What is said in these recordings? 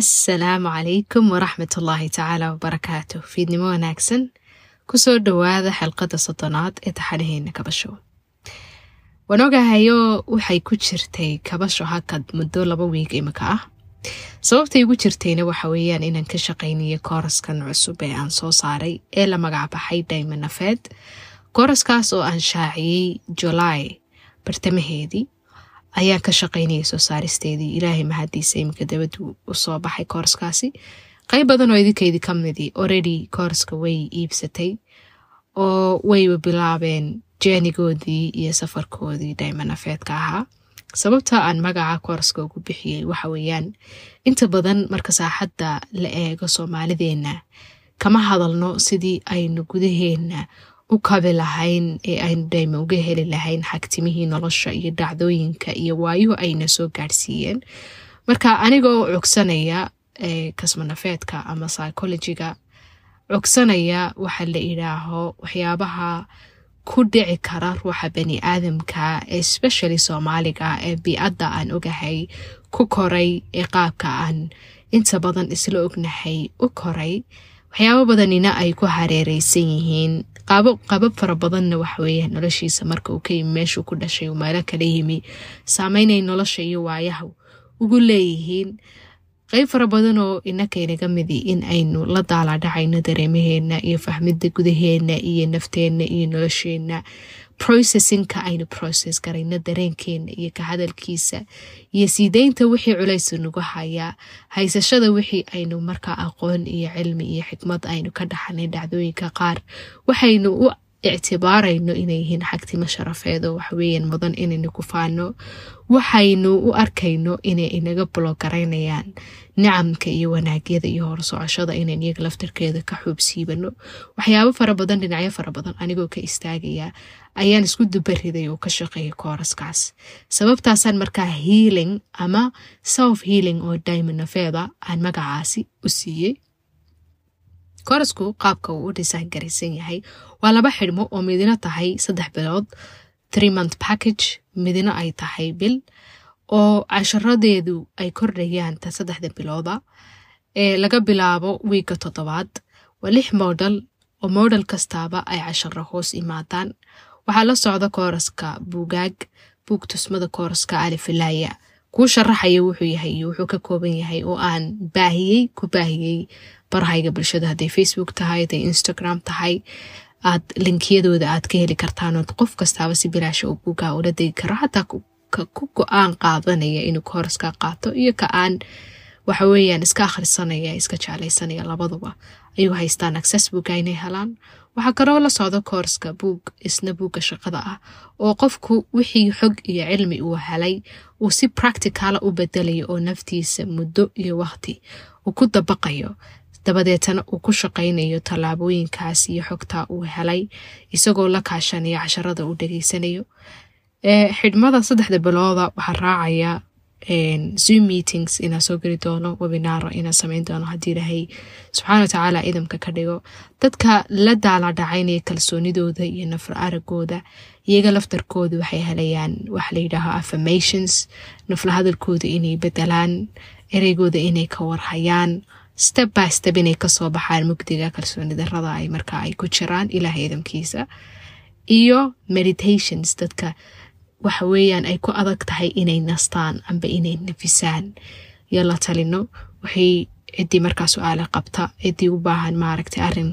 assalaamu calaykum waraxmat ullaahi tacaala wabarakaatu fiidnimo wanaagsan ku soo dhowaada xalqadda soddonaad ee taxanaheena kabasho. Waan ogahayo waxay ku jirtay kabasho hakad muddo laba wiig imika ah. Sababtay ugu jirtayna waxa weeyaan inaan ka shaqaynayo kooraskan cusub ee aan soo saaray ee la magacbaxay dayman nafeed kooraskaas oo aan shaaciyey julaay bartamaheedii ayaan ka shaqaynayay soo saaristeedii. Ilaahay mahadiisa iminka dabadu u soo baxay kooraskaasi qayb badan oo idinkaydii ka midii already kooraska way iibsatay oo wayba bilaabeen jeenigoodii iyo safarkoodii daymanafeedka ahaa. Sababta aan magaca kooraska ugu bixiyey waxa weeyaan inta badan marka saaxadda la eego soomaalideenna kama hadalno sidii aynu gudaheena u kabi lahayn ee aynu uga heli lahayn xagtimihii nolosha iyo dhacdooyinka iyo waayuhu ayna soo gaadhsiiyeen marka anigoo cogsanaya kasmanafeedka ama psychologiga cogsanaya waxa la idhaaho waxyaabaha ku dhici kara ruuxa bani aadamka especially soomaaliga ee bii-adda aan ogahay ku koray ee qaabka aan inta badan isla ognahay u koray waxyaabo badanina ay ku hareereysan yihiin. Qabab fara badanna waxaweeyaan noloshiisa marka uu ka yimi meeshuu ku dhashay uu meelo kala yimi. Saameynay nolosha iyo waayaha ugu leeyihiin. Qeyb fara badan oo inakaynaga midi in aynu la daalaadhacayno dareemaheena iyo fahmidda gudaheena iyo nafteenna iyo nolosheenna processinka aynu process garayno dareenkeena iyo ka hadalkiisa. Iyo siideynta wixii culaysu nagu hayaa haysashada wixii aynu markaa aqoon iyo cilmi iyo xikmad aynu ka dhaxanay dhacdooyinka qaar. Waxaynu u ictibaarayno inay yihiin xagtimo sharafeed oo waxweeyaan mudan inaynu ku faano. Waxaynu u arkayno inay inaga bulogaraynayaan nicamka iyo wanaagyada iyo horsocoshada inayn iyaga laftarkeeda ka xuubsiibano waxyaabo fara badan dhinacyo fara badan anigoo ka istaagaya ayaan isku dubariday oo ka shaqeeyay kooraskaas. Sababtaasaan markaa healing ama self healing oo daymanafeeda aan magacaasi u siiyey koorasku qaabka uu u dhisaan garaysan yahay waa laba xidhmo oo midina tahay saddex bilood three month package midina ay tahay bil oo casharadeedu ay kordhayaan ta saddexda bilooda ee laga bilaabo wiigga toddobaad waa lix moodal oo moodal kastaaba ay casharo hoos imaadaan. Waxaa la socda kooraska buugaag buug tusmada kooraska alifilaaya kuu sharaxaya wuxuu yahay iyo wuxuu ka kooban yahay oo aan baahiyey ku baahiyey barahayga bulshada. Hadday facebook tahay hadday instagram tahay aad linkiyadooda aad ka heli kartaanood qof kastaaba si bilaasha uu buugaa ula degi karo xataa ku go'aan qaadanaya inuu kooraska qaato iyo ka aan waxaweyaan iska akhrisanaya iska jeclaysanaya labaduba. Ayuu haystaan access buuga inay helaan. Waxaa kaloo la socda koorska buug isna buugga shaqada ah oo qofku wixii xog iyo cilmi uu helay uu si practicala u bedelayo oo naftiisa muddo iyo waqti uu ku dabaqayo. Dabadeetana uu ku shaqaynayo tallaabooyinkaas iyo xogtaa uu helay isagoo la kaashanayo casharada uu dhegeysanayo xidhmada saddexda bilooda waxaa raacaya zoom meetings inaa soo geli doono webinaaro inaa sameyn doono haddii ilaahay subxaana watacaala idamka ka dhigo. Dadka la daala dhacaynaya kalsoonidooda iyo nafar aragooda iyaga laftarkooda waxay helayaan waxa layidhaaho affirmations nafla inay bedelaan ereygooda inay ka warhayaan step by step inay ka soo baxaan mugdiga kalsooni darada ay markaa ay ku jiraan ilaahay idamkiisa iyo meditations dadka waxa weeyaan ay ku adag tahay inay nastaan amba inay nafisaan. Iyo la talino waxay ciddii markaa su'aale qabta ciddii u baahan maaragtay arrin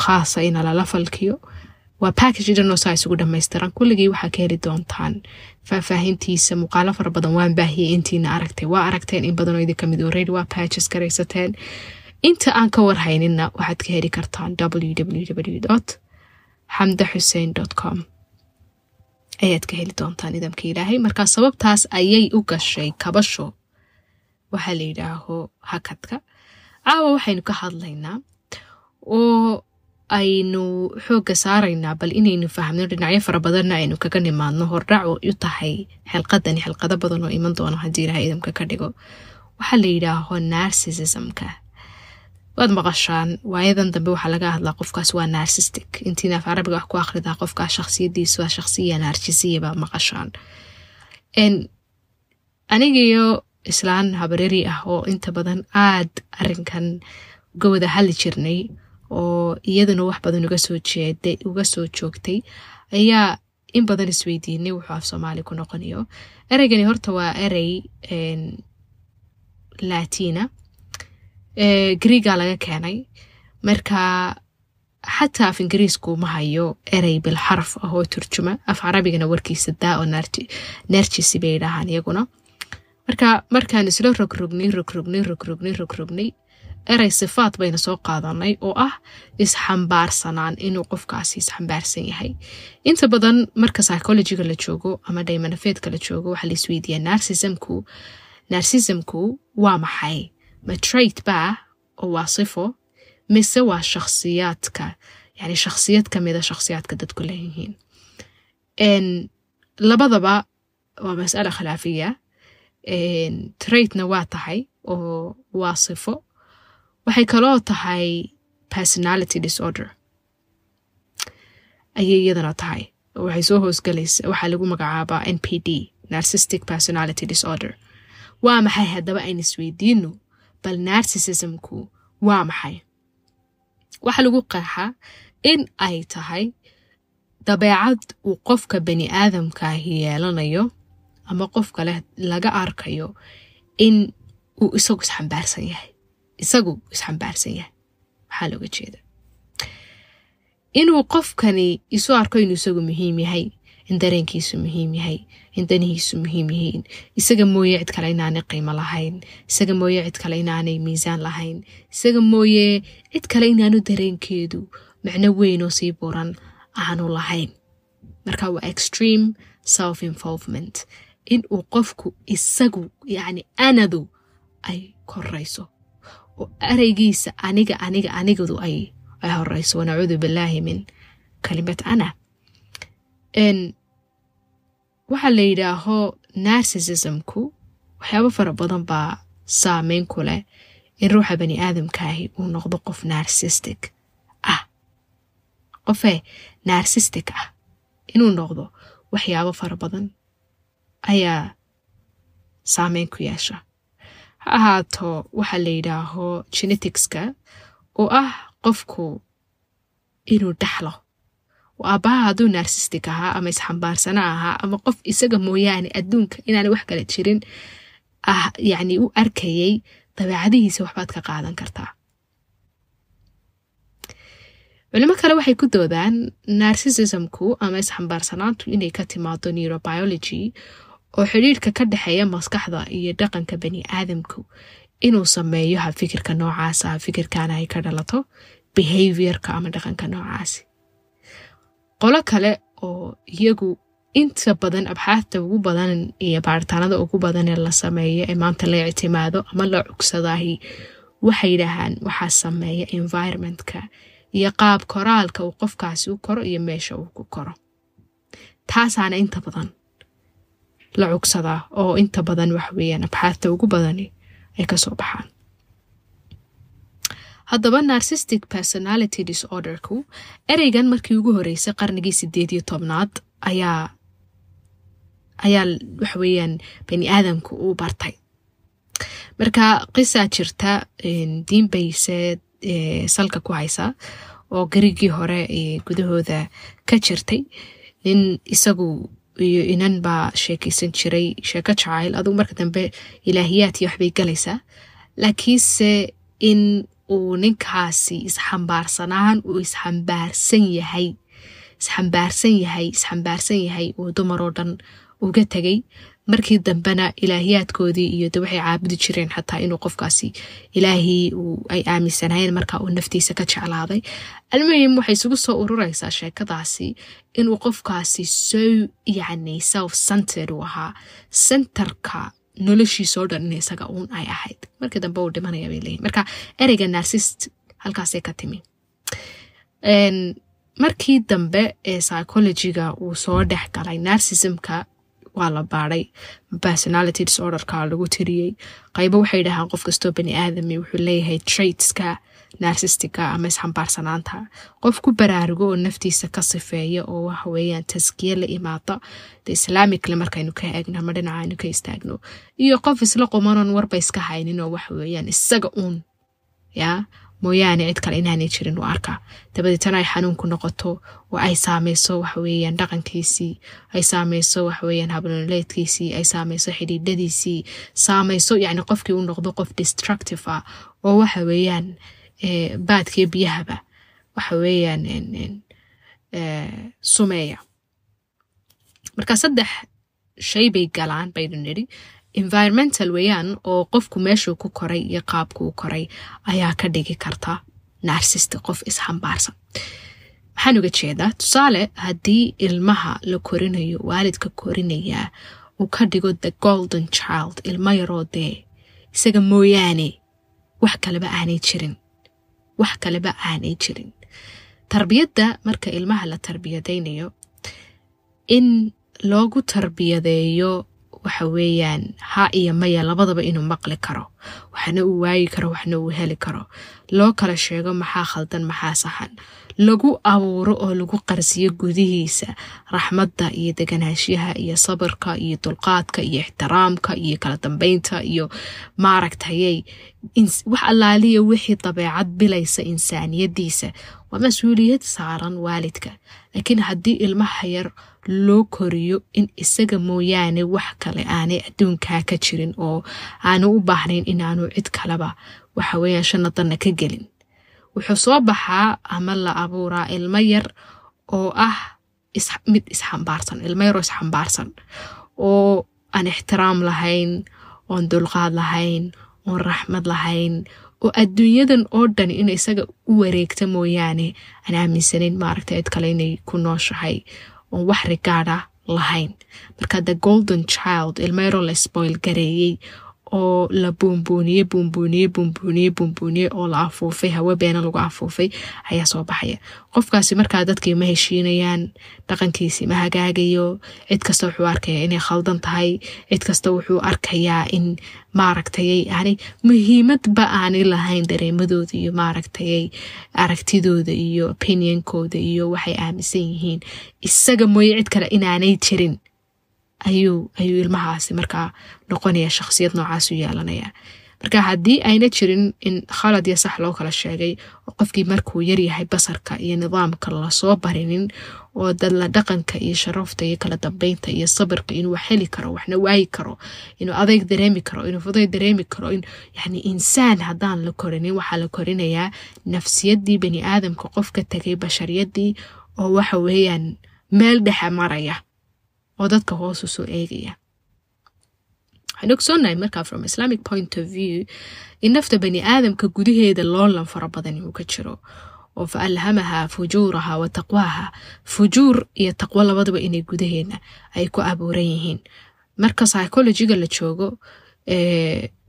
khaasa ina lala falkiyo. Waa package dhanoo saa isugu dhamaystiran. Kulligii waxaa ka heli doontaan faahfaahintiisa muuqaalo fara badan waan baahiyey intiina aragtay waa aragteen in badanoo idin ka mid already waa patches garaysateen inta aan ka warhaynina waxaad ka heli kartaan www xamda xuseen com ayaad ka heli doontaan idamka ilaahay. Markaa sababtaas ayay u gashay kabasho. Waxaa la yidhaaho hakadka. Caawa waxaynu ka hadlaynaa oo aynu xoogga saaraynaa bal inaynu fahmno dhinacyo fara badanna aynu kaga nimaadno. Hordhac u tahay xilqadani xilqado badan oo iman doono haddii ilahay idamka ka dhigo. Waxaa la yidhaaho narcissismka waad maqashaan waayadan dambe waxaa laga hadlaa qofkaas waa narsistic intiina af carabiga wax ku akhridaa qofkaas shaksiyadiisu waa shaksiya narsisiya baa maqashaan. Anigiyo islaan habareri ah oo inta badan aad arinkan uga wada hadli jirnay oo iyaduna wax badan uga soo joogtay ayaa in badan isweydiinay wuxuu af soomaali ku noqonayo. Ereygani horta waa erey latina griega laga keenay. Marka xataa af ingiriisku ma hayo erey bilxaraf ah oo turjuma. Af carabigana warkiisa daa oo nerjisi bay dhahaan iyaguna. Marka markaan isla rogrognay rogrognay rogrognay rogrognay erey sifaad bayna soo qaadanay oo ah isxambaarsanaan inuu qofkaasi isxambaarsan yahay. Inta badan marka psychologiga la joogo ama dhaymanafeedka la joogo waxaa la isweydiiyaa narsismku narsismku waa maxay ma trait baa oo waa sifo mise waa shakhsiyaadka yani shakhsiyad ka mida shakhsiyaadka dadku leeyihiin. Labadaba waa mas'ala khilaafiya. Traitna waa tahay oo waa sifo waxay kaloo tahay personality disorder. Ayay iyadana tahay. Waxay soo hoosgalaysa waxaa lagu magacaabaa n p d narcistic personality disorder. Waa maxay haddaba ayn isweydiino bal narsisismku waa maxay? Waxaa lagu qeexaa in ay tahay dabeecad uu qofka bani aadamkaahi yeelanayo ama qofka leh laga arkayo in uu isagu isxambaarsan yahay. Isagu isxambaarsan yahay. Maxaa looga jeeda inuu qofkani isu arko inuu isagu muhiim yahay in dareenkiisu muhiim yahay in danihiisu muhiim yihiin. Isaga mooye cid kale inaanay qiimo lahayn. Isaga mooye cid kale inaanay miisaan lahayn. Isaga mooye cid kale inaanu dareenkeedu macno weyn oo sii buran aanu lahayn. Marka waa extreme self involvement inuu qofku isagu yacni anadu ay korayso. Oo ereygiisa aniga aniga anigadu ay horeyso wanacuudu billaahi min kalimat ana waxaa la yidhaaho narsisismku waxyaabo fara badan baa saameyn ku leh in ruuxa bani aadamkaahi uu noqdo qof narsistic ah. Qofee narsistic ah inuu noqdo waxyaabo fara badan ayaa saameyn ku yeesha. Ha ahaato waxaa la yidhaaho geneticska oo ah qofku inuu dhaxlo aabbaha narsistic ahaa ama isxambaarsana ahaa ama qof isaga mooyaane adduunka inaana wax kala jirin ah yacni u arkayay dabeecadihiisa waxbaad ka qaadan kartaa. Culimo kale waxay ku doodaan narsisismku ama isxambaarsanaantu inay ka timaado neurobiology oo xidhiirhka ka dhexeeya maskaxda iyo dhaqanka bani aadamku inuu sameeyo habfikirka noocaasa habfikirkana ay ka dhalato behaviorka ama dhaqanka noocaasi qolo kale oo iyagu inta badan abxaafta ugu badan iyo baaritaanada ugu badan ee la sameeyo ee maanta la ictimaado ama la cugsadaahi waxay yidhaahaan waxaa sameeya environmentka iyo qaab koraalka uu qofkaasi u koro iyo meesha uu ku koro. Taasaana inta badan la cugsadaa oo inta badan waxweeyaan abxaafta ugu badani ay ka soo baxaan haddaba narsistic personality disorderku ereygan markii ugu horeysay qarnigii sideed iyo tobnaad ayaa ayaa waxweeyaan bani aadamku uu bartay. Marka qisaa jirta diin bayse salka ku haysa oo garigii hore gudahooda ka jirtay nin isagu iyo inan baa sheekaysan jiray sheeko jacayl adugu marka dambe ilaahiyaad waxbay galaysaa. Laakiinse in uu ninkaasi isxambaarsanaan uu isxambaarsan yahay isxambaarsan yahay isxambaarsan yahay uu dumaroo dhan uga tegay markii dambena ilaahiyaadkoodii iyo de waxay caabudi jireen xataa inuu qofkaasi ilaahii ay aaminsanaayeen markaa uu naftiisa ka jeclaaday. Almuhim waxay isugu soo urureysaa sheekadaasi inuu qofkaasi so yacni self centered uu ahaa centerka noloshiisoo dhan in isaga uun ay ahayd. Markii dambe uu dhimanaya bay leeyihiin marka ereyga narsist halkaasay ka timi. Markii dambe ee psychologiga uu soo dhex galay narsismka waa la baadhay personality disorderka lagu tiriyey. Qaybo waxay dhahaan qof kastoo bani aadami wuxuu leeyahay traitska narsistica ama isxambaarsanaanta qof ku baraarugo oo naftiisa ka sifeeya oo waxa weeyaan taskiye la imaada de islaamicale markaynu ka eegno ama dhinaca aynu ka istaagno iyo qof isla qumanoon warba iska haynin oo waxa weeyaan isaga uun yaa? Mooyaane cid kale inaanay jirin u arkaa dabadeetana ay xanuunku noqoto oo ay saameyso waxaweyaan dhaqankiisii ay saameyso waxaweyaan habnoleedkiisii ay saameyso xidhiidhadiisii saameyso yani qofkii u noqdo qof destructive ah oo waxa weeyaan baadkiyo biyahaba. Waxa weeyaan sumeeya. Marka saddex shay bay galaan baynu nidhi. Environmental weeyaan oo qofku meeshuu ku koray iyo qaabku u koray ayaa ka dhigi karta narsist qof isxambaarsan maxaan uga jeedaa tusaale haddii ilmaha la korinayo waalidka korinayaa uu ka dhigo the golden child ilmo yaroo dee isaga mooyaane wax kaleba aanay jirin wax kaleba aanay jirin. Tarbiyadda marka ilmaha la tarbiyadaynayo in loogu tarbiyadeeyo waxa weeyaan ha iyo maya labadaba inuu maqli karo waxna uu waayi karo waxna uu heli karo. Loo kala sheego maxaa khaldan maxaa saxan. Lagu abuuro oo lagu qarsiyo gudihiisa raxmadda iyo deganaanshaha iyo sabirka iyo dulqaadka iyo ixtiraamka iyo kala dambeynta iyo maaragtayay wax allaaliya wixii dabeecad bilaysa insaaniyadiisa waa mas'uuliyad saaran waalidka laakiin haddii ilmaha yar loo koriyo in isaga mooyaane wax kale aanay adduunkaa ka jirin oo aanu u baahnayn inaanu cid kaleba waxa weeyaan shanadanna ka gelin wuxuu soo baxaa ama la abuuraa ilmo yar oo ah mid isxambaarsan ilmo yaroo isxambaarsan oo aan ixtiraam lahayn oon dulqaad lahayn oon raxmad lahayn oo adduunyadan oo dhan in isaga u wareegta mooyaane. Aan aaminsanayn maaragta cid kale inay ku nooshahay. Oon wax rigaada lahayn. Marka the golden child ilmo yaroo la spoil gareeyey oo la buunbuuniye buunbuuniye buunbuuniye buunbuuniye oo la afuufay hawe beena lagu afuufay ayaa soo baxaya. Qofkaasi markaa dadkii ma heshiinayaan dhaqankiisii ma hagaagayo cid kasta wuxuu arkayaa inay khaldan tahay cid kasta wuxuu arkayaa in maaragtayay yani muhiimadba aanay lahayn dareemadooda iyo maaragtayay aragtidooda iyo opinionkooda iyo waxay aaminsan yihiin isaga mooye cid kale inaanay jirin ayuu ayuu ilmahaasi markaa noqonaya shakhsiyad noocaas u marka haddii ayna jirin in khalad iyo sax loo kala sheegay oo qofkii markuu yaryahay basarka iyo nidaamka la soo barinin oo dadla dhaqanka iyo sharafta iyo kala dambeynta iyo sabirka inuu wax heli karo waxna waayi karo inuu adeyg dareemi karo inuu fuday dareemi karo yani insaan haddaan la korinin waxaa la korinayaa nafsiyaddii bani aadamka qofka tegay bashariyadii oo waxa weeyaan meel dhexe maraya oo dadka hoos u soo eegaya. Waxaan ogsoonahay markaa from islamic point of view in nafta bani aadamka gudaheeda loolan fara badan uu ka jiro oo fa alhamaha fujuuraha wa taqwaaha fujuur iyo taqwo labadaba inay gudaheena ay ku abuuran yihiin. Marka psychologiga la joogo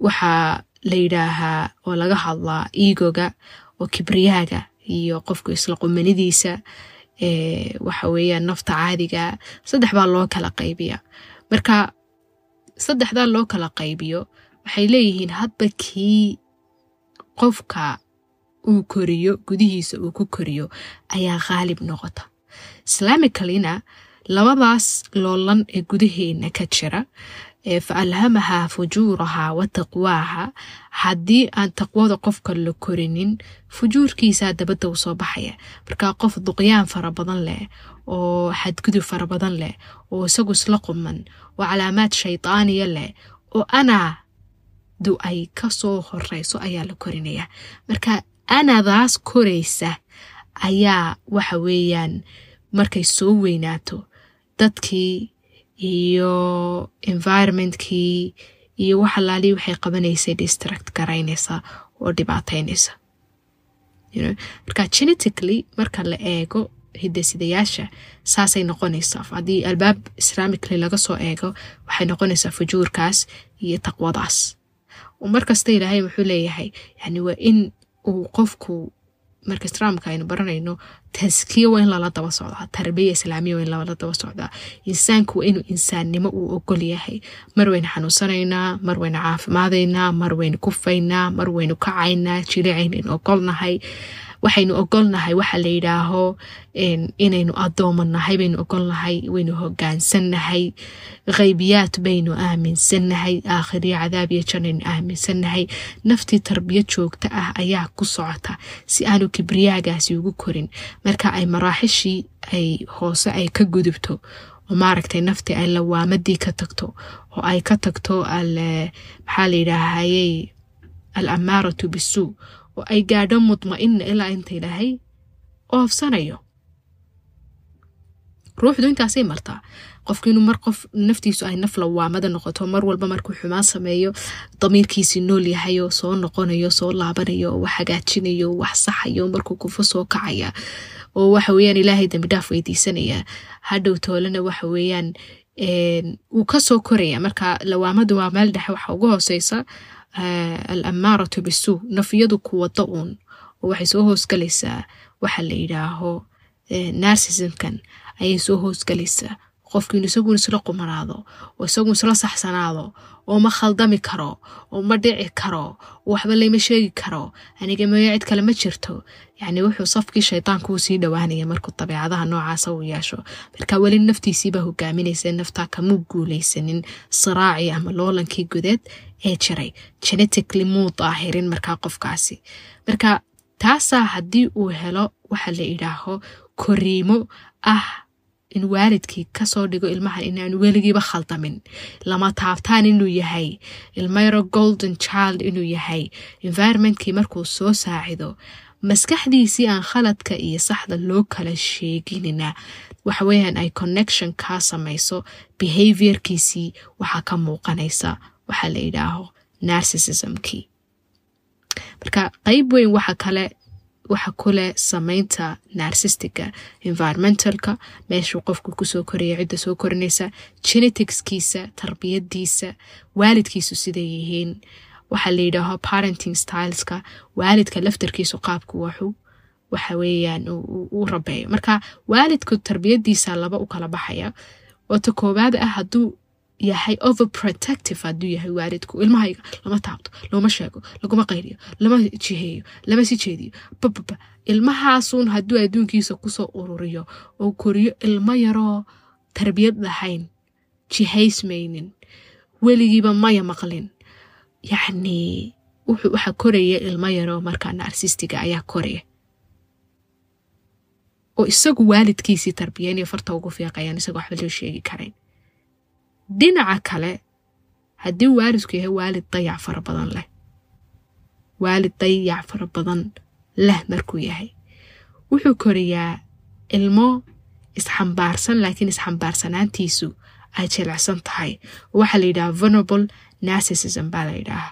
waxaa la yidhaahaa oo laga hadlaa egoga oo kibriyaaga iyo qofku isla qumanidiisa waxa weeyaan nafta caadiga saddex baa loo kala qaybiya marka saddexdaa loo kala qaybiyo waxay leeyihiin hadba kii qofka uu koriyo gudihiisa uu ku koriyo ayaa khaalib noqota. Islaamicalina labadaas loolan ee gudaheena ka jira fa alhamahaa fujuuraha wa taqwaaha. Haddii aan taqwada qofka la korinin fujuurkiisaa dabadda u soo baxaya. Markaa qof duqyaan fara badan leh oo xadgudub fara badan leh oo isagu isla quman oo calaamaad shaydaaniya leh oo anaa du ay ka soo horeyso ayaa la korinaya. Marka anadaas koraysa ayaa waxa weeyaan markay soo weynaato dadkii iyo environmentkii iyo wax alaali waxay qabanaysay distract garaynaysa oo dhibaateynaysa marka genetically marka la eego hidasidayaasha saasay noqonaysaa haddii albaab islaamically laga soo eego waxay noqonaysaa fujuurkaas iyo taqwadaas. Markasta ilaahay wuxuu leeyahay yani waa in uu qofku marka islaamka aynu baranayno taskiya waa in lala daba socdaa tarbiya islaamiya waa in lala daba socdaa. Insaanku waa inuu insaannimo uu ogol yahay. Mar waynu xanuunsanaynaa mar waynu caafimaadaynaa mar waynu kufaynaa mar waynu kacaynaa jilicaynaynu ogolnahay waxaynu ogolnahay waxa la yidhaaho inaynu addoomannahay baynu ogolnahay waynu hogaansannahay khaybiyaad baynu aaminsannahay aakhiriyo cadaab iyo janaynu aaminsannahay naftii tarbiya joogta ah ayaa ku socota si aanu kibriyaagaasi ugu korin. Marka ay maraaxishii ay hoose ay ka gudubto oo maaragtay naftii ay lawaamadii ka tagto oo ay ka tagto maxaa la yidhaahayey al amaaratu bisuu oo ay gaadho mudma'ina ilaa inta ilaahay oofsanayo. Ruuxdu intaasay martaa qofku inuu mar qof naftiisu ay naf lawaamada noqoto mar walba markuu xumaan sameeyo damiirkiisii nool yahayo soo noqonayo soo laabanayo wax hagaajinayo wax saxayo markuu kufo soo kacaya oo waxa weyaan ilaahay dambi dhaaf weydiisanaya. Hadhow toolena waxa weeyaan wuu ka soo koraya. Marka lawaamadu waa meel dhexe waxa ugu hooseysa al amaaratu bisuu nafiyadu ku wado oo waxay soo hoosgalaysaa waxa la yidhaaho narsismkan ayay soo hoosgalaysaa qofkiinu isaguun isla qumanaado oo isaguun isla saxsanaado oo ma khaldami karo oo ma dhici karo oo waxba layma sheegi karo aniga mooyo cid kale ma jirto. Yacni wuxuu safkii shaydaanku uu sii dhowaanaya markuu dabeecadaha noocaasa uu yeesho. Marka weli naftiisiibaa hogaaminaysa naftaa kamuu guulaysanin siraacii ama loolankii gudeed ee jiray. Genetically muu daahirin markaa qofkaasi. Marka taasaa haddii uu helo waxa la idhaaho koriimo ah in waalidkii ka soo dhigo ilmahan inaanu weligiiba khaldamin. Lama taabtaan inuu yahay. Ilmayro golden child inuu yahay. Environmentkii markuu soo saacido maskaxdiisii aan khaladka iyo saxda loo kala sheeginina. Waxaweyaan ay connection kaa samayso. Behaviorkiisii waxaa ka muuqanaysa. Waxaa la yidhaaho narsisismkii marka qeyb weyn waxa kale waxa kuleh sameynta narsistiga environmentalka meeshuu qofku ku soo koraya cidda soo korinaysa geneticskiisa tarbiyadiisa waalidkiisu siday yihiin. Waxaa la yidhaaho parenting styleska waalidka laftarkiisu qaabku waxu waxa weeyaan uu rabeeyo. Marka waalidku tarbiyadiisa laba u kala baxaya. Oo ta koowaad ah hadduu yahay overprotective hadduu yahay waalidku ilmahayga lama taabto looma sheego laguma qayriyo lama jiheeyo lama si jeediyo. Bababa ilmahaasuun hadduu adduunkiisa ku soo ururiyo oo koriyo ilmo yaroo tarbiyad lahayn jihaysmaynin weligiiba maya maqlin. Yacnii waxa koraya ilmo yaroo markaa narsistiga ayaa koraya oo isagu waalidkiisii tarbiyeynaya farta ugu fiiqayaan isagoo waxba loo sheegi karayn dhinaca kale haddii waalidku yahay waalid dayac fara badan leh waalid dayac fara badan leh markuu yahay wuxuu koriyaa ilmo isxambaarsan laakiin isxambaarsanaantiisu ay jilicsan tahay. Waxaa la yidhaha venerable narcissism baa la yidhaaha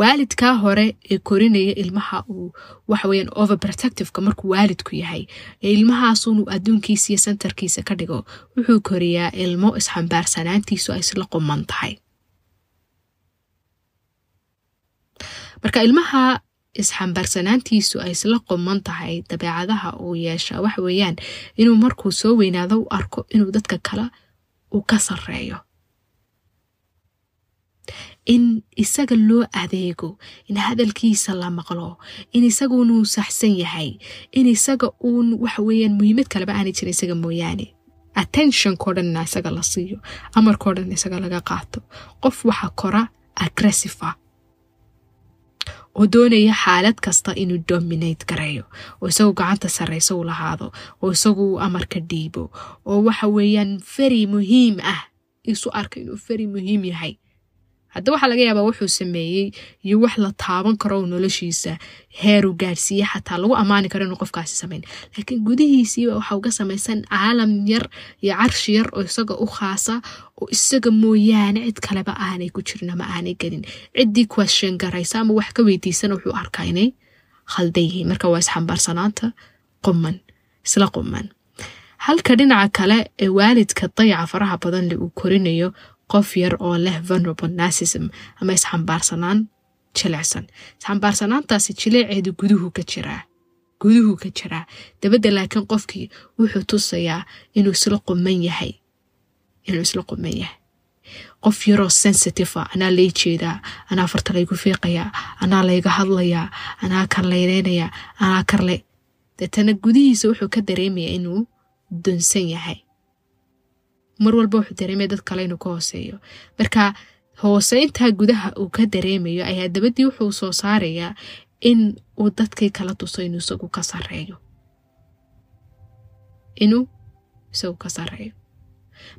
waalidkaa hore ee korinaya ilmaha uu waxaweyaan overprotectiveka markuu waalidku yahay ee ilmahaasuunu adduunkiisa iyo sentarkiisa ka dhigo wuxuu koriyaa ilmo isxambaarsanaantiisu ay isla quman tahay. Marka ilmaha isxambaarsanaantiisu ay isla quman tahay dabeecadaha uu yeesha waxa weeyaan inuu markuu soo weynaado u arko inuu dadka kale uu ka sarreeyo in isaga loo adeego in hadalkiisa la maqlo in isagunuu saxsan yahay in isaga uun waxaweyaan muhiimad kaleba aanay jirin isaga mooyaane. Attentionko dhanna isaga la siiyo amarkao dhan isaga laga qaato. Qof waxa kora aggressive ah. Oo doonaya xaalad kasta inuu dominate gareeyo oo isagu gacanta sarreysa u lahaado oo isagu amarka dhiibo oo waxa weeyaan feri muhiim ah. Isu arka inuu feri muhiim yahay hadda waxaa laga yaabaa wuxuu sameeyey iyo wax la taaban karo noloshiisa heeruu gaadhsiiye xataa lagu ammaani karo inuu qofkaasi sameyn laakiin gudihiisiiba waxa uga samaysan caalam yar iyo carshi yar oo isaga u khaasa oo isaga mooyaane cid kaleba aanay ku jirin ama aanay gelin. Ciddii question garaysa ama wax ka weydiisana wuxuu arkaa inay khaldan marka waa isxambaarsanaanta quman isla quman halka dhinaca kale ee waalidka dayaca faraha badan leh uu korinayo qof yar oo leh venerable narcism ama isxambaarsanaan jilicsan. Isxambaarsanaantaasi jileeceedu guduhu ka jiraa guduhu ka jiraa. Dabadda laakiin qofkii wuxuu tusayaa inuu isla quman yahay inuu isla quman yahay. Qof yaroo sensitive a anaa lay jeedaa anaa farta laygu fiiqayaa anaa layga hadlayaa anaa kan layneynayaa anaa karle deetana gudihiisa wuxuu ka dareemayaa inuu dunsan yahay mar walba wuxuu dareemaya dad kale inuu ka hooseeyo. Marka hooseyntaa gudaha uu ka dareemayo ayaa dabadii wuxuu soo saarayaa in uu dadkii kala tuso inuu isagu ka sareeyo inuu isagu ka sareeyo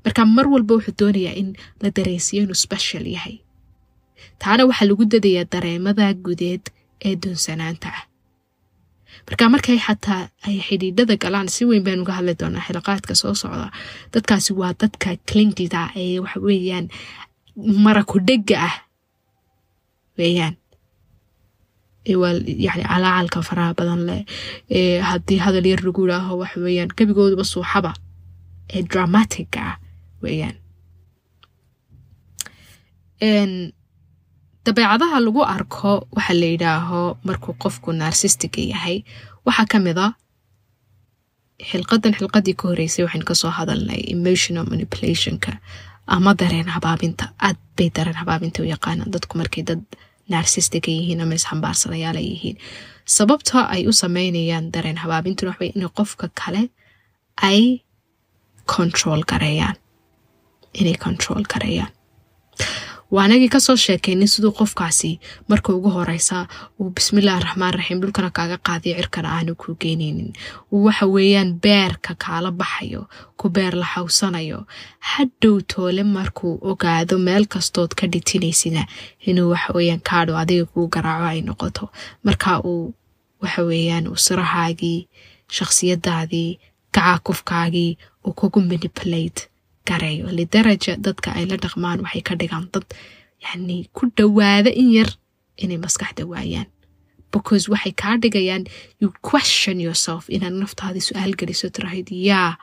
marka mar walba wuxuu doonayaa in la dareensiiyo inuu special yahay. Taana waxaa lagu dadayaa dareemada gudeed ee duunsanaanta ah marka markay xataa ay xidhiidhada galaan si weyn baynu uga hadli doonaa xilaqaadka soo socda. Dadkaasi waa dadka clingida ee waxa weeyaan maraku dhega ah weeyaan. Waa yani calaacalka faraha badan leh. Haddii hadal yar lagu idhaaho waxa weeyaan gebigooduba suuxaba ee dramatica ah weeyaan dabeecadaha lagu arko waxa la yidhaaho markuu qofku narsistiga yahay waxaa ka mid a xilqadan xilqadii ka horeysay waxaynu ka soo hadalnay emotional manipulationka ama dareen habaabinta. Aad bay dareen habaabinta u yaqaanaan dadku markay dad narsistiga yihiin ama isxambaarsanayaala yihiin. Sababta ay u sameynayaan dareen habaabintuna waxbay in qofka kale ay control gareeyaan inay control waa anagii ka soo sheekaynin siduu qofkaasi marka ugu horeysa uu bismillahi raxmaan raxiim dhulkana kaaga qaadiyo cirkana aanu kuu geyneynin waxa weeyaan beerka kaala baxayo ku beer la xawsanayo. Hadhow toole markuu ogaado meel kastood ka dhitinaysina inuu waxaweyaan kaadho adiga kuu garaaco ay noqoto. Marka uu waxaweeyaan uu sirahaagii shakhsiyadaadii gacaakufkaagii uu kugu manipulate gareeyo lidaraja dadka ay la dhaqmaan waxay ka dhigaan dad yani ku dhowaada in yar inay maskaxda waayaan. Because waxay kaa dhigayaan you question yourself inaad naftaadii su'aal geliso tirahayd yaa.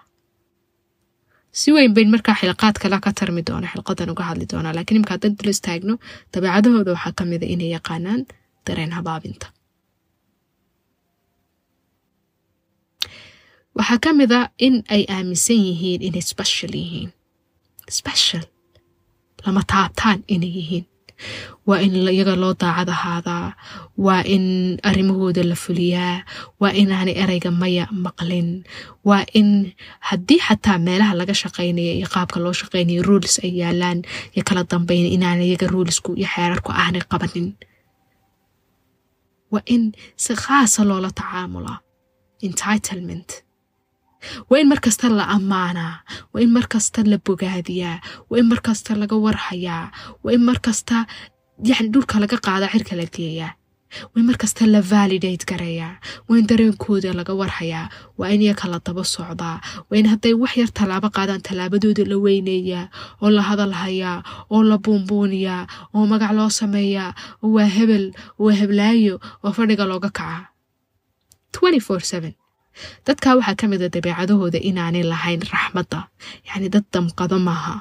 Si weyn bayn markaa xilqaad kale ka tarmi doona xilqadan uga hadli doonaa lakiin imka haddaan dul istaagno dabeecadahooda waxaa ka mida inay yaqaanaan dareen habaabinta waxaa ka mid a in ay aaminsan yihiin inay special yihiin. Special. Lama taabtaan inay yihiin. Waa in iyaga loo daacad ahaadaa waa in arrimahooda la fuliyaa. Waa inaanay ereyga maya maqlin. Waa in haddii xataa meelaha laga shaqaynaya iyo qaabka loo shaqaynaya ruulis ay yaalaan iyo kala dambayn inaana iyaga ruulisku iyo xeerarku aanay qabanin. Waa in si khaasa loola tacaamulaa entitlement waa in markasta la ammaanaa waa in markasta la bogaadiyaa waa in markasta laga warhayaa waa in markasta yani dhulka laga qaadaa cirka la geeyaa waa in markasta la validate gareeyaa waa in dareenkooda laga warhayaa waa in iyaka la daba socdaa waa in hadday wax yar tallaabo qaadaan tallaabadooda la weyneeyaa oo la hadalhayaa oo la buunbuuniyaa oo magac loo sameeyaa oo waa hebel waa heblaayo oo fadhiga looga kacaa dadkaa waxaa ka mida dabeecadahooda inaanay lahayn raxmadda. Yacni dad damqado maaha.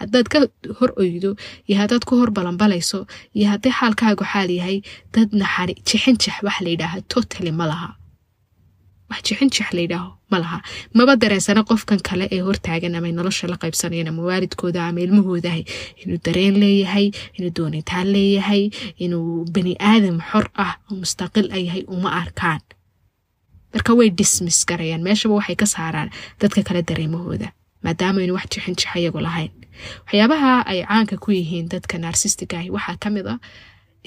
Haddaad ka hor oydo iyo haddaad ku hor balanbalayso iyo hadday xaalkaagu xaal yahay dad naxari jixinjix wax layidhaaha totally ma laha. Wax jixinjix layidhaaho ma laha. Maba dareensana qofkan kale ee hortaagan amay nolosha la qaybsanayan ama waalidkooda ama ilmahoodahay inuu dareen leeyahay inuu doonitaan leeyahay inuu bani aadam xor ah oo mustaqil a yahay uma arkaan marka way dismiss garayaan meeshaba waxay ka saaraan dadka kale dareemahooda maadaama aynu wax jixinjix ayagu lahayn. Waxyaabaha ay caanka ku yihiin dadka narsistiga ahi waxaa ka mid a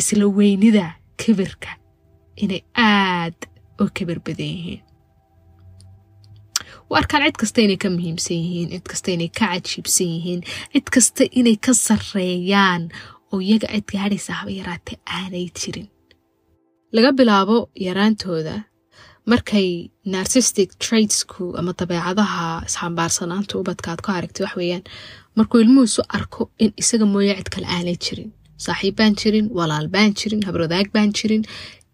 isla weynida kibirka inay aad oo kibir badan yihiin. U arkaan cid kasta inay ka muhiimsan yihiin cid kasta inay ka cajiibsan yihiin cid kasta inay ka sareeyaan oo iyaga cid gaadhaysa haba yaraatee aanay jirin. Laga bilaabo yaraantooda markay narsistic tradesku ama dabeecadaha isxambaarsanaanta ubadkaad ku aragtay wax weeyaan markuu ilmuhuisu arko in isaga mooya cid kale aanay jirin saaxiib baan jirin walaal baan jirin habradaag baan jirin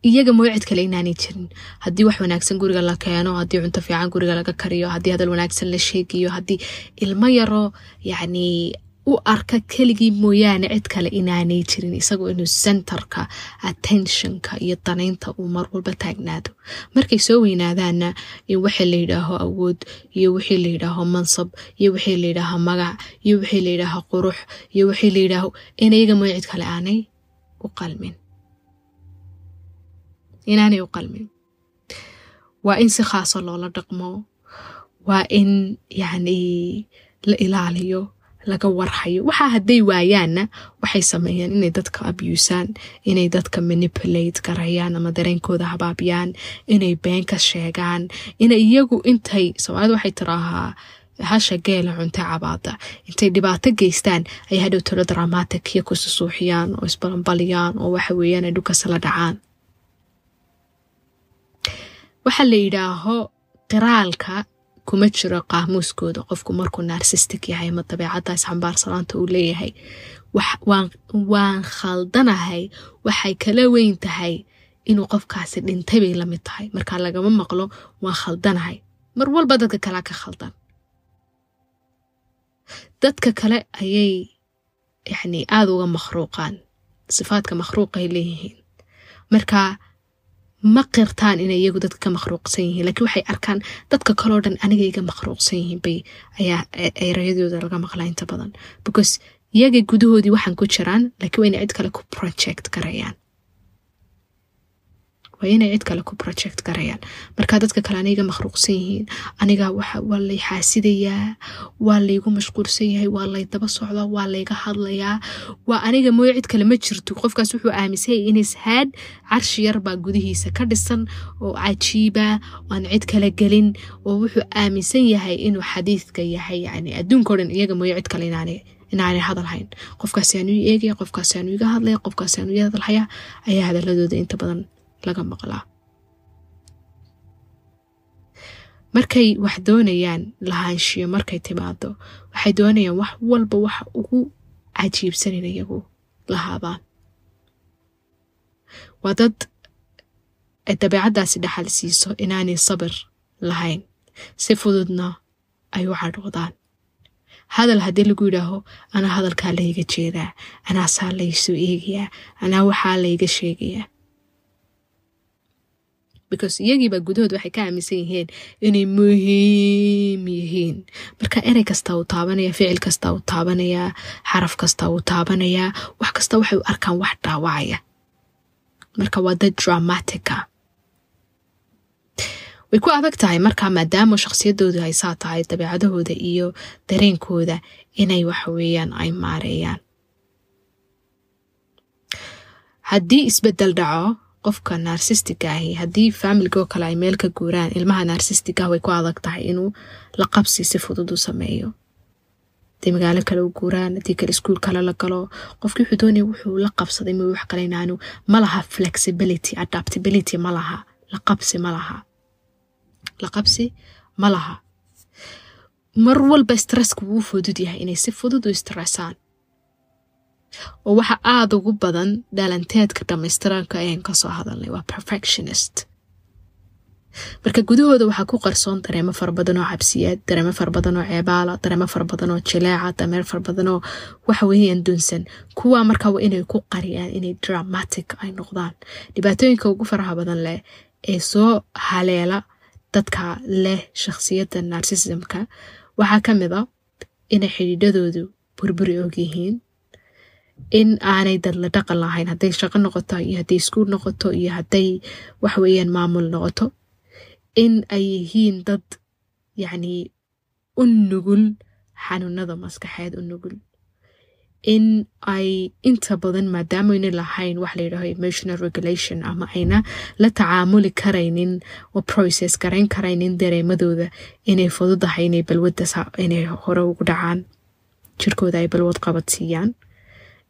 iyaga mooya kale inaanay jirin. Haddii wax wanaagsan guriga la keeno haddii cunto fiican guriga laga kariyo haddii hadal wanaagsan la sheegayo haddii ilmo yaro yacni u arka keligii mooyaane cid kale inaanay jirin isagoo inuu centerka attentionka iyo danaynta uu mar walba taagnaado. Markay soo weynaadaanna in wixii la yidhaaho awood iyo wixii la yidhaaho mansab iyo wixii la yidhaaho magac iyo wixii la yidhaaho qurux iyo wixii la yidhaaho in iyaga mooya cid kale aanay u qalmin. Inaanay u qalmin. Waa in si khaasa loola dhaqmo. Waa in yacni la ilaaliyo laga warhayo. Waxaa hadday waayaanna waxay sameeyaan inay dadka abusaan inay dadka manipulate garayaan ama dareenkooda habaabiyaan inay been ka sheegaan inay iyagu intay soomaalida waxay tiraahaa hasha geela cunte cabaada intay dhibaato geystaan ay hadhow talo dramatic-iyo kususuuxiyaan oo isbalanbaliyaan oo waxa weeyaan ay dhulkasala dhacaan. Waxaa la yidhaaho qiraalka kuma jiro qaamuuskooda qofku markuu narsistic yahay ama dabeecadda isxambaarsanaanta uu leeyahay. Waan khaldanahay. Waxay kala weyn tahay inuu qofkaasi dhintay bay la mid tahay. Markaa lagama maqlo waan khaldanahay. Mar walba dadka kalea ka khaldan. Dadka kale ayay yacni aada uga makhruuqaan. Sifaadka makhruuqay leeyihiin. Markaa ma qirtaan inay iyagu dadka ka makhruuqsan yihiin. Laakiin waxay arkaan dadka kaleo dhan aniga iga makhruuqsan yihiin bay ayaa erayadooda laga maqlaa inta badan. Because iyaga gudahoodii waxaan ku jiraan laakiin waa inay cid kale ku project garayaan waa inay cid kale ku project garayaan markaa dadka kale aniga makhruuqsan yihiin aniga waa lay xaasidayaa waa laygu mashquulsan yahay waa lay daba socdaa waa layga hadlayaa waa aniga mooyo cid kale ma jirto qofkaas wuxuu aaminsanyay inishaad carshi yar baa gudihiisa ka dhisan oo cajiiba aan cid kale gelin oo wuxuu aaminsan yahay inuu xadiidka yahay yani adduunka o dhan iyaga mooyo cid kale inaanay inaanay hadalhayn qofkaasaanu i eegaya qofkaasaanu iga hadlaya qofkaasaanu i hadalhaya ayaa hadaladooda inta badan laga maqlaa markay wax doonayaan lahaanshiyo markay timaado waxay doonayaan wax walba waxa ugu cajiibsan in iyagu lahaadaan waa dad ay dabeecaddaasi dhaxal siiso inaanay sabir lahayn si fududna ay u cadhoodaan hadal haddii lagu yidhaaho anaa hadalkaa layga jeedaa anaasaa laysoo eegayaa anaa waxaa layga sheegayaa because iyagiiba gudahood waxay ka aaminsan yihiin inay muhiim yihiin. Marka erey kasta uu taabanaya ficil kasta uu taabanayaa xaraf kasta uu taabanayaa wax kasta waxay u arkaan wax dhaawacaya. Marka waa dad dramatica way ku adag tahay markaa maadaama shakhsiyadoodu ay saa tahay dabeecadahooda iyo dareenkooda inay waxa weeyaan ay maareeyaan. Haddii isbeddel dhaco qofka narsistic ahi haddii faamilgoo kale ay meel ka guuraan ilmaha narsistic ah way ku adag tahay inuu la qabsi si fudud u sameeyo. Haday magaalo kale u guuraan haddii kale iskuol kale la galo qofkii wuxuu doonaya wuxuu la qabsaday ma wax kale inaanu ma laha flexibility adaptability ma laha la qabsi ma laha. La qabsi ma laha. Mar walba stresska wuu fudud yahay inay si fudud u stressaan oo waxa aada ugu badan dhalanteedka dhammaystiranka ayaan ka soo hadalnay. Waa perfectionist. Marka gudahooda waxaa ku qarsoon dareemo fara badan oo cabsiyeed dareemo fara badan oo ceebaala dareemo fara badan oo jileeca dareemo fara badan oo waxa weeyaan dunsan. Kuwaa markaa waa inay ku qariyaan inay dramatic ay noqdaan. Dhibaatooyinka ugu faraha badan leh ee soo haleela dadka leh shakhsiyadda narsismka waxaa ka mid a inay xidhiidhadoodu burburi og yihiin in aanay dadla dhaqan lahayn hadday shaqo noqoto iyo hadday iskuul noqoto iyo hadday waxweeyaan maamul noqoto in ay yihiin dad yacnii u nugul xanuunada maskaxeed u nugul. In ay inta badan maadaama ayna lahayn wax layidhaaho emotional regulation ama ayna la tacaamuli karaynin oo process garayn karaynin dareemadooda inay fududahay inay balwadda inay hore ugu dhacaan jirkooda ay balwad qabadsiiyaan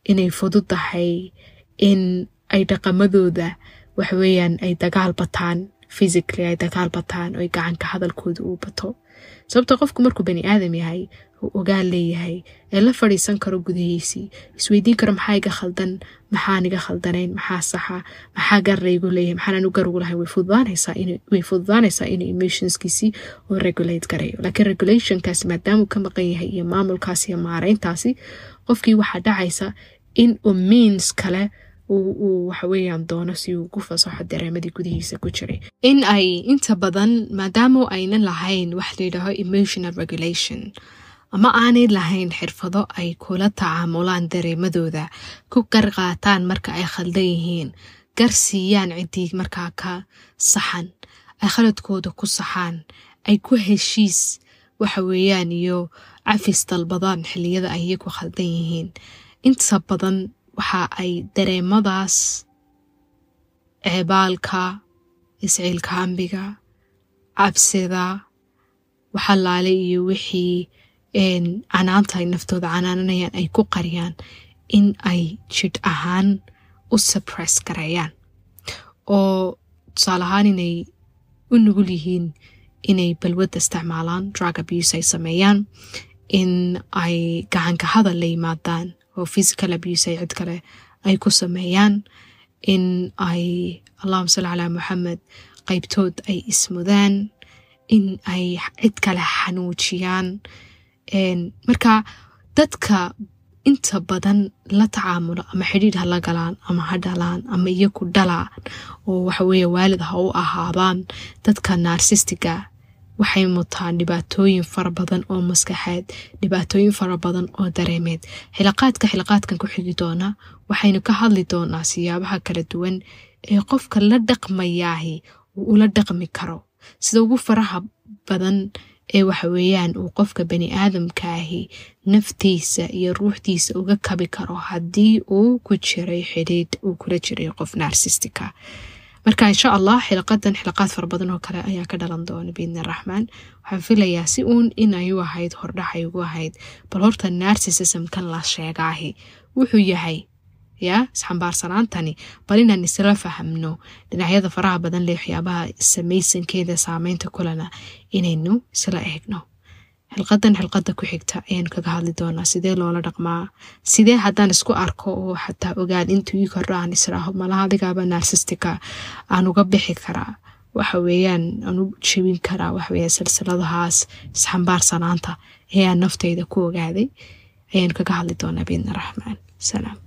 inay fudud tahay in ay dhaqamadooda waxweeyaan ay dagaal bataan physically ay dagaal bataan oo gacanka hadalkooda uu bato. Sababto qofku markuu bani aadam yahay uu ogaal leeyahay ee la fadhiisan karo gudahiisii isweydiin karo maxaa iga khaldan? Maxaan iga khaldanayn? Maxaa saxa? Maxaa garlaygu leeyahay? Maxaan anu garugu lahay? Way fududaanaysaa inuu emotionskiisii oo regulate garayo laakiin regulationkaasi maadaamuu ka maqan yahay iyo maamulkaasi iyo maareyntaasi qofkii waxaa dhacaysa in uu means kale uu waxaweyaan doono si uu ku fasaxo dareemadii gudihiisa ku jiray. In ay inta badan maadaama aynan lahayn wax layidhaaho emotional regulation ama aanay lahayn xirfado ay kula tacaamulaan dareemadooda ku qarqaataan marka ay khaldan yihiin gar siiyaan ciddii markaa ka saxan ay khaladkooda ku saxaan ay ku heshiis waxa weeyaan iyo cafis dalbadaan xilliyada ay iyagu khaldan yihiin. Inta badan waxa ay dareemadaas ceebaalka isciilkaambiga cabsida waxalaale iyo wixii canaanta ay naftooda canaananayaan ay ku qariyaan in ay jidh ahaan u subress gareeyaan oo tusaale ahaan inay u nugul yihiin inay balwadda isticmaalaan drug abuse ay sameeyaan in ay gacanka hadal la yimaadaan oo physical abuse ay cid kale ay ku sameeyaan in ay allahuma salli calaa moxamed qaybtood ay ismudaan in ay cid kale xanuujiyaan. Marka dadka inta badan la tacaamulo ama xidhiidh ha la galaan ama ha dhalaan ama iyaku dhalaan oo waxaweeye waalid ha u ahaadaan dadka naarsistiga waxay mutaan dhibaatooyin fara badan oo maskaxeed dhibaatooyin fara badan oo dareemeed. Xilaqaadka xilaqaadkan ku xigi doona waxaynu ka hadli doonaa siyaabaha kala duwan ee qofka la dhaqmayaahi uu ula dhaqmi karo. Sida ugu faraha badan ee waxaweeyaan uu qofka bani aadamkaahi naftiisa iyo ruuxdiisa uga kabi karo haddii uu ku jiray xidhiidh uu kula jiray qof narsistika marka insha allah xilaqadan xilaqaad fara badan oo kale ayaa ka dhalan doona biidni raxmaan. Waxaan filayaa si uun inay u ahayd hordhaxay ugu ahayd. Bal horta narsisismkan la sheegaahi. Wuxuu yahay yaa isxambaarsanaantani bal inaan isla fahamno dhinacyada faraha badan le waxyaabaha samaysankeeda saameynta kulana inaynu isla eegno xilqadan xilqada ku xigta ayaanu kaga hadli doonaa. Sidee loola dhaqmaa? Sidee haddaan isku arko oo xataa ogaan intuu ii kordho aan israaho? Malaha adigaaba narsistika aan uga bixi karaa. Waxa weeyaan aan u jebin karaa. Waxaweya silsiladahaas isxambaarsanaanta ee aan naftayda ku ogaaday ayaanu kaga hadli doonaa biidni raxmaan. Salaam